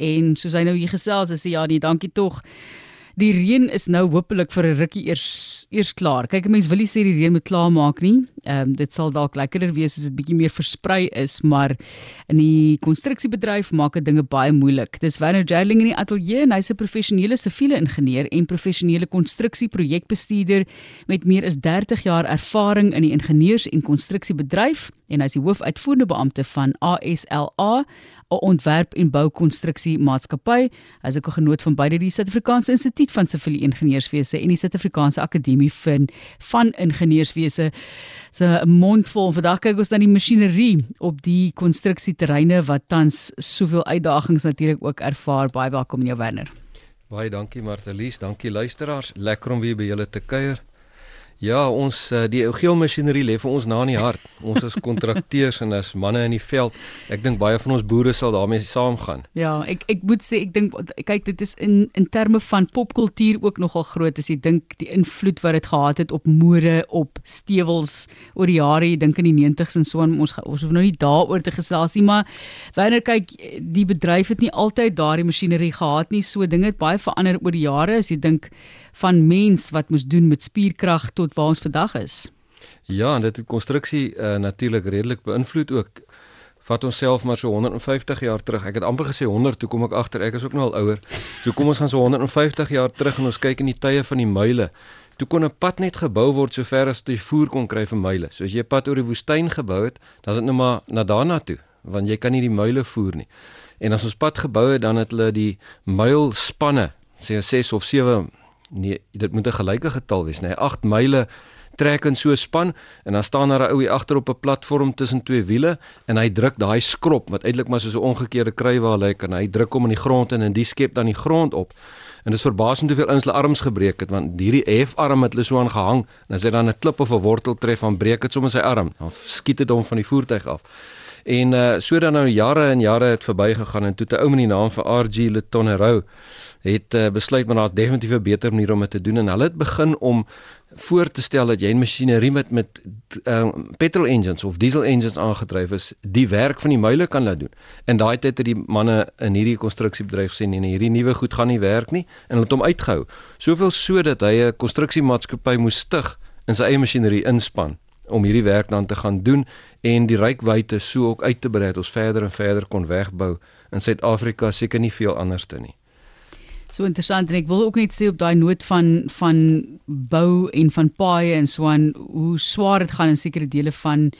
En soos hy nou hier gesels, sê ja, nee, dankie tog die reën is nou hopelik vir 'n rukkie eers eers klaar. Kyk, mense wil nie sê die reën moet klaar maak nie. Ehm um, dit sal dalk lekkerder wees as dit bietjie meer versprei is, maar in die konstruksiebedryf maak dit dinge baie moeilik. Dis Werner Gerling in die ateljee en hy's 'n professionele siviele ingenieur en professionele konstruksieprojektbestuurder met meer as 30 jaar ervaring in die ingenieurs- en konstruksiebedryf en hy's die hoofuitvoerende beampte van ASLA 'n ontwerp en boukonstruksie maatskappy. Hy's ook 'n genoot van beide die Suid-Afrikaanse Instituut van Siviele Ingenieurswese en die Suid-Afrikaanse Akademie van van Ingenieurswese. So 'n mondvol vandag kyk ons na die masjinerie op die konstruksieterreine wat tans soveel uitdagings natuurlik ook ervaar. Baie welkom in jou Werner. Baie dankie Martelies, dankie luisteraars. Lekker om weer by julle te kuier. Ja, ons eh, die geel masjinerie lê vir ons na in die hart. Ons is kontrakteurs en as manne in die veld. Ek dink baie van ons boere sal daarmee saamgaan. Ja, ek ek moet sê ek dink kyk dit is in in terme van popkultuur ook nogal groot as jy dink die invloed wat dit gehad het op mode, op stewels oor die jare, jy dink in die 90s en so aan ons ons hoef nou nie daaroor te gesels nie, maar wanneer kyk die bedryf het nie altyd daardie masjinerie gehad nie. So dinge het baie verander oor die jare as jy dink van mens wat moes doen met spierkrag tot waar ons vandag is. Ja, en dit het konstruksie uh, natuurlik redelik beïnvloed ook. Vat ons self maar so 150 jaar terug. Ek het amper gesê 100, toe kom ek agter ek is ook nou al ouer. So kom ons gaan so 150 jaar terug en ons kyk in die tye van die myle. Toe kon 'n pad net gebou word so ver as jy voer kon kry vir myle. So as jy 'n pad oor die woestyn gebou het, dan is dit nou maar na daarna toe, want jy kan nie die myle voer nie. En as ons pad gebou het, dan het hulle die mylspanne, sê 6 of 7 nee, dit moet 'n gelyke getal wees, nee, 8 myle trek in so 'n span en dan staan daar 'n ou hier agter op 'n platform tussen twee wiele en hy druk daai skrop wat eintlik maar soos 'n omgekeerde kruiwaal lyk en hy druk hom in die grond in en die skep dan die grond op. En dit is verbaasend hoeveel ins hulle arms gebreek het want hierdie F-arm het hulle so aangehang en as hy dan 'n klip of 'n wortel tref dan breek dit sommer sy arm. Dan skiet dit hom van die voertuig af. En uh so dan nou jare en jare het verbygegaan en toe 'n ou met die naam van RG Letonero het uh, besluit maar daar's definitief 'n beter manier om dit te doen en hulle het begin om voor te stel dat jy 'n masjinerie met met uh, petrol engines of diesel engines aangedryf is, die werk van die myle kan laat doen. En daai tyd het die manne in hierdie konstruksiebedryf sê nee, hierdie nuwe goed gaan nie werk nie en hulle het hom uitgehou. Soveel so dat hy 'n konstruksiemaatskappy moes stig en sy eie masjinerie inspan om hierdie werk dan te gaan doen en die rykwyte so ook uit te brei dat ons verder en verder kon wegbou in Suid-Afrika seker nie veel anderste nie. So interessant en ek wil ook net sê op daai noot van van bou en van paaie en so aan hoe swaar dit gaan in sekere dele van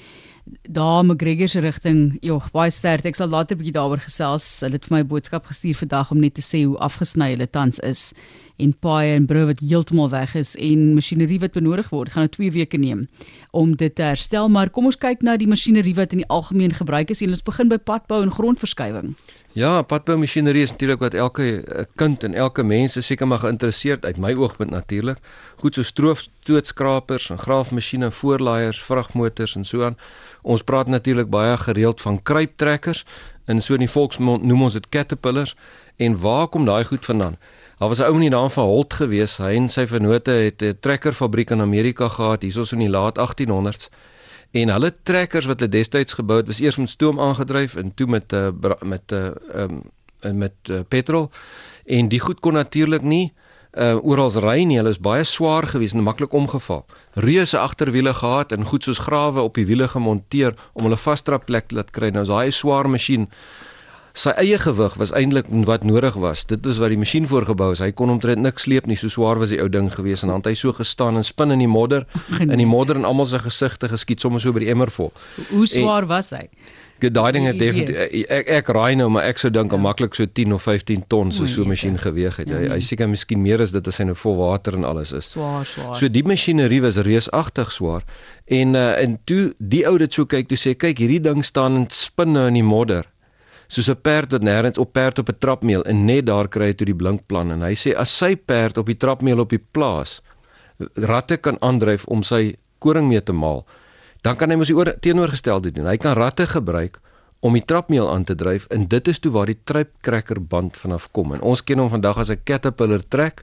daar McGregor se rigting. Jogg, baie sterk. Ek sal later 'n bietjie daaroor gesels. Hulle het vir my 'n boodskap gestuur vandag om net te sê hoe afgesny hulle tans is en paaie en brûe wat heeltemal weg is en masjinerie wat benodig word. Gaan nou 2 weke neem om dit te herstel, maar kom ons kyk na die masjinerie wat in die algemeen gebruik is en ons begin by padbou en grondverskywing. Ja, padboumasjinerie is natuurlik wat elke eh, kind en elke mens seker maar geïnteresseerd uit my oogpunt natuurlik. Goed so stroofstootskrapers en graafmasjiene, voorlaaiers, vragmotors en so aan. Ons praat natuurlik baie gereeld van kruiptrekkers en so in die volksmond noem ons dit caterpillars. En waar kom daai goed vandaan? Daar was 'n ou in die naam van Holt gewees. Hy en sy vennote het 'n trekkerfabriek in Amerika gehad, hiersoos in die laat 1800s. En hulle trekkers wat hulle destyds gebou het, was eers met stoom aangedryf en toe met uh, met uh, um, met uh, petrol. En die goed kon natuurlik nie uh oral ry nie. Hulle is baie swaar geweest en maklik omgeval. Reuse agterwiele gehad en goed soos grawe op die wiele gemonteer om hulle vasdrap plek te laat kry. Nou is daai swaar masjien sy eie gewig was eintlik wat nodig was. Dit is wat die masjien voorgebou is. Hy kon omtrent niks sleep nie, so swaar was die ou ding geweest en dan het hy so gestaan en spin in die modder in die modder en almal se gesigte geskiet sommer so by die emmer vol. Hoe swaar en, was hy? Daai ding het definitief ek ek raai nou maar ek sou dink ja. maklik so 10 of 15 ton so so 'n masjien geweg het. Hy hy seker miskien meer as dit as hy nou vol water en alles is. Swaar, swaar. So die masjinerie was reusagtig swaar. En uh, en toe die ou dit so kyk toe sê kyk hierdie ding staan en spin nou in die modder soos 'n perd wat nêrens op perd op 'n trapmeel en net daar kry hy toe die blinkplan en hy sê as sy perd op die trapmeel op die plaas ratte kan aandryf om sy koring mee te maal dan kan hy mos die teenoorgestelde doen. Hy kan ratte gebruik om die trapmeel aan te dryf en dit is toe waar die trypkrekker band vanaf kom. En ons ken hom vandag as 'n caterpillar trek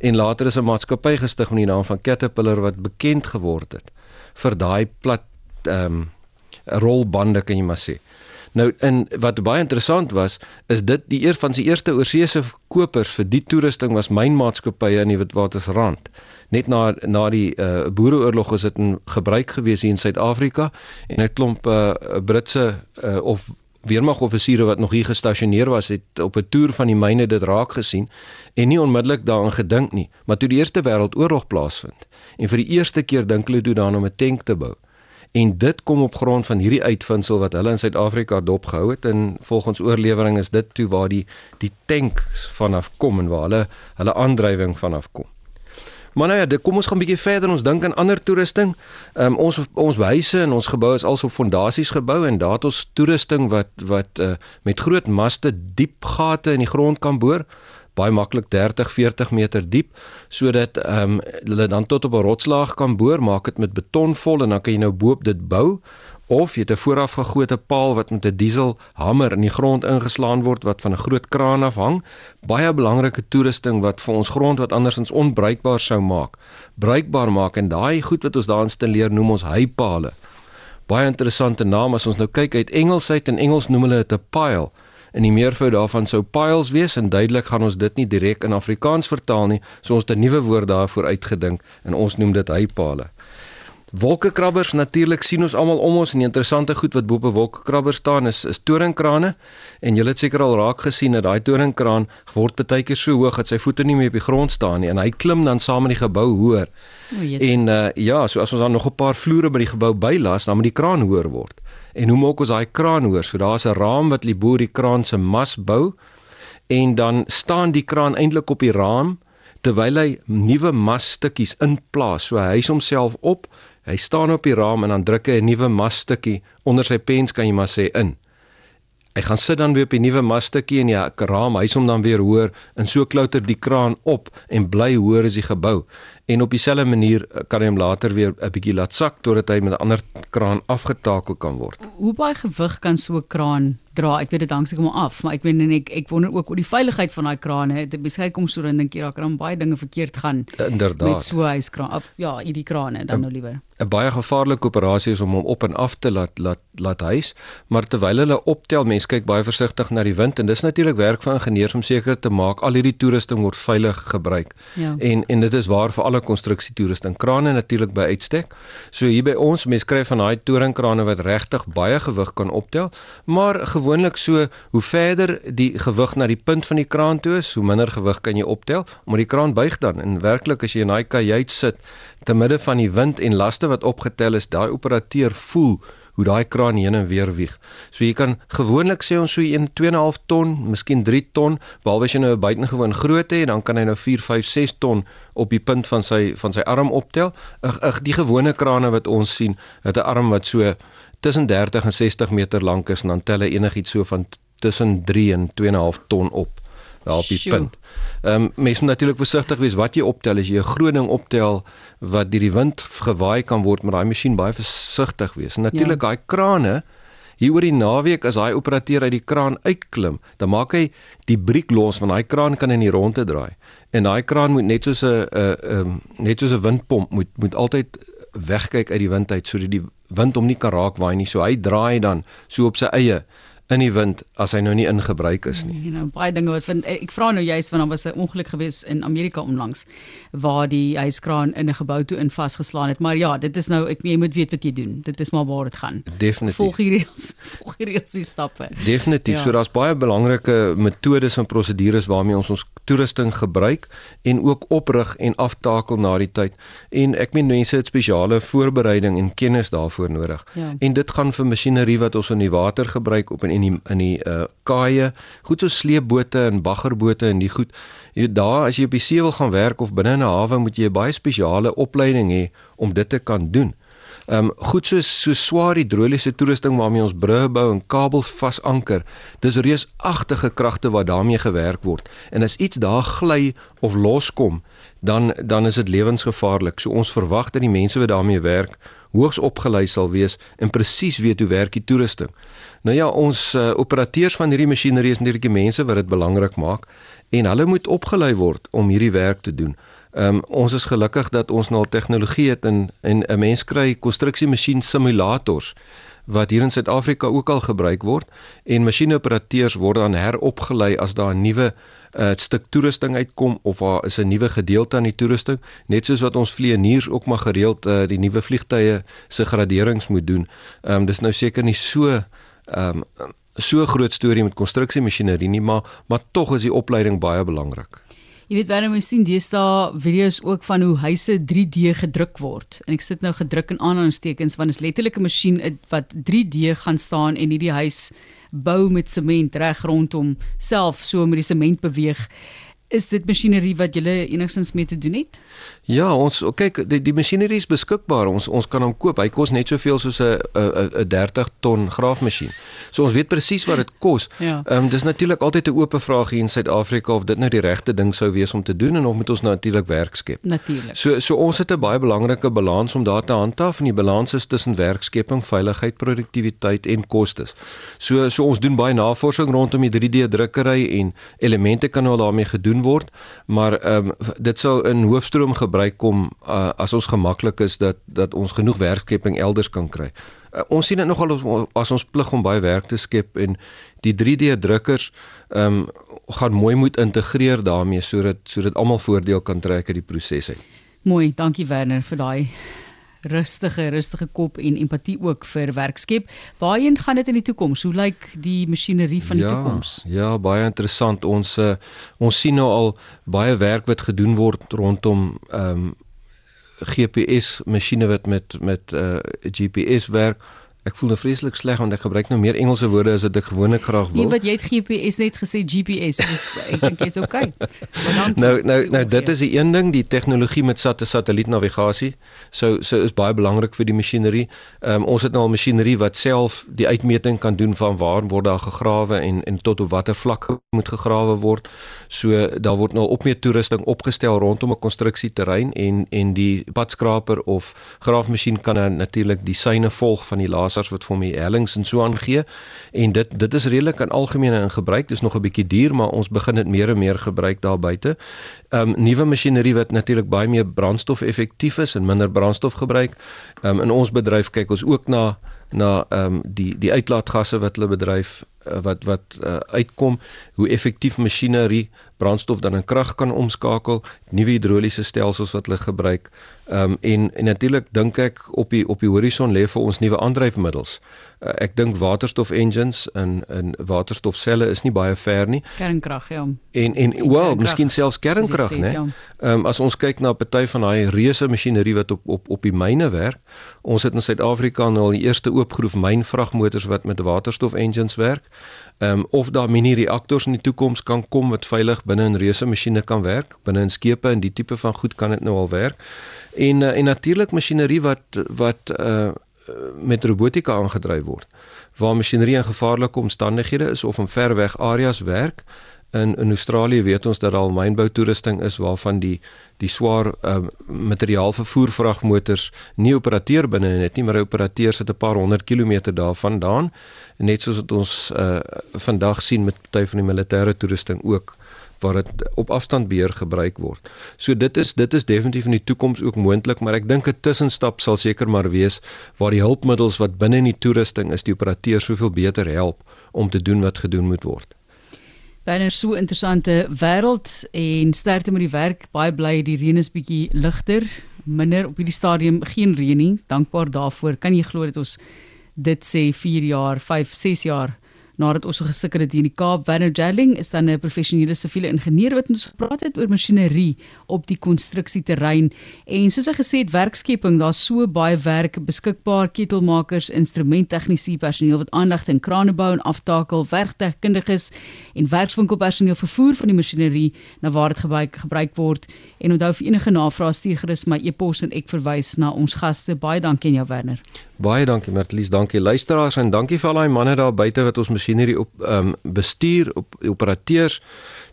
en later is 'n maatskappy gestig met die naam van caterpillar wat bekend geword het vir daai plat ehm um, rolbande kan jy maar sê Nou in wat baie interessant was, is dit die eer van sy eerste oorseese kopers vir die toerusting was mynmaatskappye in die Witwatersrand. Net na na die uh, boereoorlog is dit in gebruik gewees hier in Suid-Afrika en 'n klomp uh, Britse uh, of weermagoffisiere wat nog hier gestasioneer was het op 'n toer van die myne dit raak gesien en nie onmiddellik daaraan gedink nie maar toe die eerste wêreldoorlog plaasvind en vir die eerste keer dink hulle toe daaraan om 'n tank te bou en dit kom op grond van hierdie uitvinding wat hulle in Suid-Afrika dopgehou het en volgens oorlewering is dit toe waar die die tanks vanaf kom en waar hulle hulle aandrywing vanaf kom Maar nou ja, dit kom ons gaan 'n bietjie verder. Ons dink aan ander toerusting. Ehm um, ons ons huise en ons geboue is also op fondasies gebou en daar het ons toerusting wat wat uh, met groot maste diep gate in die grond kan boor baie maklik 30 40 meter diep sodat ehm um, hulle dan tot op 'n rotslaag kan boor maak dit met beton vol en dan kan jy nou boop dit bou of jy het 'n voorafgegote paal wat met 'n diesel hamer in die grond ingeslaan word wat van 'n groot kraan af hang. Baie belangrike toerusting wat vir ons grond wat andersins onbruikbaar sou maak, bruikbaar maak en daai goed wat ons daar installeer noem ons heipale. Baie interessante naam as ons nou kyk uit Engels uit en Engels noem hulle dit 'n pile. En die meervoud daarvan sou piles wees en duidelik gaan ons dit nie direk in Afrikaans vertaal nie, so ons het 'n nuwe woord daarvoor uitgedink en ons noem dit heipale. Wolkekrabbers natuurlik sien ons almal om ons en die interessante goed wat bo op 'n wolkekrabber staan is is toringkrane en julle het seker al raak gesien dat daai toringkraan word baie keer so hoog dat sy voete nie meer op die grond staan nie en hy klim dan saam met die gebou hoër. En uh, ja, so as ons dan nog 'n paar vloere by die gebou bylas, dan moet die kraan hoër word. En hoe maak ons daai kraan hoër? So daar's 'n raam wat libo die kraan se mas bou en dan staan die kraan eintlik op die raam terwyl hy nuwe masstukkies inplaas. So hy hys homself op Hy staan op die raam en dan druk hy 'n nuwe masstukkie onder sy pens kan jy maar sê in. Hy gaan sit dan weer op die nuwe masstukkie en die raam hys hom dan weer hoër en so klouter die kraan op en bly hoër as die gebou. En op dieselfde manier eh, kan hy hom later weer 'n bietjie laat sak totdat hy met 'n ander kraan afgetakel kan word. Hoe baie gewig kan so 'n kraan dra. Ek weet dit hang seker maar af, maar ek weet en ek ek wonder ook oor die veiligheid van daai krane. Dit beskryf kom so dan dink jy daar kan baie dinge verkeerd gaan. Inderdaad. Met so 'n yskraan. Ja, hierdie krane dan nou liewer. 'n Baie gevaarlike operasie is om hom op en af te laat laat laat hys, maar terwyl hulle optel, mense kyk baie versigtig na die wind en dis natuurlik werk van ingenieurs om seker te maak al hierdie toerusting word veilig gebruik. Ja. En en dit is waar vir alle konstruksie toerusting. Krane natuurlik by uitstek. So hier by ons, mense kry van daai toringkrane wat regtig baie gewig kan optel, maar gewoonlik so hoe verder die gewig na die punt van die kraan toe is, hoe minder gewig kan jy optel, omdat die kraan buig dan. En werklik as jy in daai kajuit sit te midde van die wind en laste wat opgetel is, daai operateur voel hoe daai kraan heen en weer wieg. So jy kan gewoonlik sê ons so 1 2.5 ton, miskien 3 ton, behalwe as jy nou 'n buitengewoon groot het, dan kan hy nou 4 5 6 ton op die punt van sy van sy arm optel. Ag ag die gewone krane wat ons sien, het 'n arm wat so tussen 30 en 60 meter lank is en dan tel hy enigiets so van tussen 3 en 2.5 ton op daar op die punt. Ehm um, mens moet natuurlik versigtig wees wat jy optel as jy 'n groot ding optel wat deur die wind gewaai kan word met daai masjien baie versigtig wees. En natuurlik ja. daai krane hier oor die naweek as daai operateur uit die kraan uitklim, dan maak hy die briek los want daai kraan kan in die ronde draai. En daai kraan moet net soos 'n 'n ehm net soos 'n windpomp moet moet altyd wegkyk uit die wind uit sodat die wind hom nie kan raak waai nie. So hy draai dan so op sy eie in die wind as hy nou nie in gebruik is nie. You know, baie dinge wat vind ek vra nou juist want daar was 'n ongeluk gewees in Amerika onlangs waar die yskraan in 'n gebou toe in vasgeslaan het. Maar ja, dit is nou ek jy moet weet wat jy doen. Dit is maar waar dit gaan. Definitief. Volg die reëls, volg die reëls die stappe. Definitief. Ja. So daar's baie belangrike metodes en prosedures waarmee ons ons toerusting gebruik en ook oprig en aftakel na die tyd. En ek meen mense het spesiale voorbereiding en kennis daarvoor nodig. Ja. En dit gaan vir masjinerie wat ons in die water gebruik op 'n in die in die uh kaaie, goed so sleepbote en baggerbote en die goed. Jy daar as jy op die see wil gaan werk of binne in 'n hawe moet jy 'n baie spesiale opleiding hê om dit te kan doen. Ehm um, goed so so swaar hidroliese toerusting waarmee ons brûe bou en kabels vasanker. Dis reusagtige kragte wat daarmee gewerk word. En as iets daar gly of loskom, dan dan is dit lewensgevaarlik. So ons verwag dat die mense wat daarmee werk hoogs opgelei sal wees en presies weet hoe werk die toerusting. Nou ja, ons uh, operateurs van hierdie masjinerie is natuurlik die mense wat dit belangrik maak en hulle moet opgelei word om hierdie werk te doen. Ehm um, ons is gelukkig dat ons nou tegnologie het en en 'n mens kry konstruksiemasjien simulators wat hier in Suid-Afrika ook al gebruik word en masjieneoperateurs word dan heropgelei as daar 'n nuwe uh, stuk toerusting uitkom of daar is 'n nuwe gedeelte aan die toerusting, net soos wat ons vlieëniers ook maar gereeld uh, die nuwe vliegtye se graderings moet doen. Ehm um, dis nou seker nie so ehm um, so groot storie met konstruksiemasjinerie nie, maar maar tog is die opleiding baie belangrik. Jy weet wanneer mens sien deesdae video's ook van hoe huise 3D gedruk word. En ek sit nou gedruk in aanhalingstekens want is letterlik 'n masjien wat 3D gaan staan en hierdie huis bou met sement reg rondom self so met die sement beweeg. Is dit masjinerie wat julle enigstens mee te doen het? Ja, ons kyk die die masjinerie is beskikbaar. Ons ons kan hom koop. Hy kos net soveel soos 'n 'n 'n 30 ton graafmasjien. So ons weet presies wat dit kos. Ja. Ehm ja. um, dis natuurlik altyd 'n oop vraag hier in Suid-Afrika of dit nou die regte ding sou wees om te doen en of moet ons natuurlik werk skep. Natuurlik. So so ons het 'n baie belangrike balans om daar te handhaaf en die balans is tussen werkskepping, veiligheid, produktiwiteit en kostes. So so ons doen baie navorsing rondom die 3D drukkery en elemente kan nou daarmee gedoen word, maar ehm um, dit sou in hoofstroom gebruik gebruik kom uh, as ons gemaklik is dat dat ons genoeg werkskepping elders kan kry. Uh, ons sien dit nogal as ons plig om baie werk te skep en die 3D drukkers ehm um, gaan mooi moet integreer daarmee sodat sodat almal voordeel kan trek uit die proses uit. Mooi, dankie Werner vir daai rustige rustige kop en empatie ook vir werkskep. Waarheen gaan dit in die toekoms? Hoe lyk die masjinerie van die ja, toekoms? Ja, baie interessant. Ons uh, ons sien nou al baie werk wat gedoen word rondom ehm um, GPS masjiene wat met met uh, eh, GPS werk Ek voel nou vreeslik sleg want ek gebruik nou meer Engelse woorde as wat ek gewoonlik graag wil. Nee, wat jy het GPS net gesê GPS, dus ek dink jy's okay. nou nou nou dit is die een ding, die tegnologie met sat satellietnavigasie. So so is baie belangrik vir die masjinerie. Ehm um, ons het nou al masjinerie wat self die uitmeting kan doen van waar word daar gegrawe en en tot op watter vlak moet gegrawe word. So daar word nou op meer toerusting opgestel rondom 'n konstruksieterrein en en die padskraper of graafmasjien kan natuurlik die syne volg van die laas passers wat vir my hellings en so aangee en dit dit is redelik in algemeen in gebruik dis nog 'n bietjie duur maar ons begin dit meer en meer gebruik daar buite. Ehm um, nuwe masjinerie wat natuurlik baie meer brandstof effektief is en minder brandstof gebruik. Ehm um, in ons bedryf kyk ons ook na na ehm um, die die uitlaatgasse wat hulle bedryf uh, wat wat uh, uitkom hoe effektief masjinerie brandstof dan in krag kan omskakel nuwe hidroliese stelsels wat hulle gebruik Ehm um, en en natuurlik dink ek op die op die horison lê vir ons nuwe aandryfmiddels. Uh, ek dink waterstof engines en en waterstofselle is nie baie ver nie. Kernkrag ja. En en wel, miskien selfs kernkrag, né? Ja. Ehm ja. um, as ons kyk na 'n party van daai reuse masjinerie wat op op op die myne werk. Ons het in Suid-Afrika nou al die eerste oopgroef mynvragmotors wat met waterstof engines werk. Ehm um, of daar mini reaktors in die toekoms kan kom wat veilig binne in reuse masjiene kan werk, binne in skepe en die tipe van goed kan dit nou al werk. En uh, en natuurlik masjinerie wat wat uh met robotika aangedryf word waar masjinerie in gevaarlike omstandighede is of in ver weg areas werk in in Australië weet ons dat al mynbou toerusting is waarvan die die swaar uh, materiaal vervoer vragmotors nie operateer binne net nie maar operateurs sit 'n paar honderd kilometer daarvandaan net soos wat ons uh, vandag sien met party van die militêre toerusting ook waar dit op afstand beheer gebruik word. So dit is dit is definitief in die toekoms ook moontlik, maar ek dink 'n tussenstap sal seker maar wees waar die hulpmiddels wat binne in die toerusting is, die operateur soveel beter help om te doen wat gedoen moet word. Byna so interessante wêreld en sterkte met die werk. Baie bly die reën is bietjie ligter, minder op hierdie stadium geen reën nie. Dankbaar daarvoor. Kan jy glo dat ons dit sê 4 jaar, 5, 6 jaar nadat ons so gesukkel het hier in die Kaap. Werner Jarling is dan 'n professionele siviele ingenieur wat ons gepraat het oor masjinerie op die konstruksieterrein en soos hy gesê het werkskepping, daar's so baie werk beskikbaar, ketelmakers, instrumenttegniese personeel wat aandag in krane bou en aftakel, werktegnikus en werkswinkelpersoneel vervoer van die masjinerie na waar dit gebruik gebruik word. En onthou vir enige navrae stuur gerus my e-pos en ek verwys na ons gaste. Baie dankie aan jou Werner. Baie dankie Martlies, dankie luisteraars en dankie vir al daai manne daar buite wat ons masjinerie op ehm um, bestuur, op operateurs,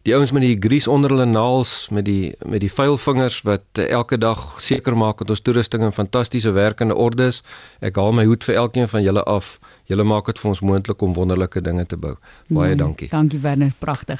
die ouens met die grease onder hulle naels, met die met die vuilvingers wat uh, elke dag seker maak dat ons toerusting in fantastiese werkende orde is. Ek haal my hoed vir elkeen van julle af. Julle maak dit vir ons moontlik om wonderlike dinge te bou. Baie Mooi, dankie. Dankie Werner, pragtig.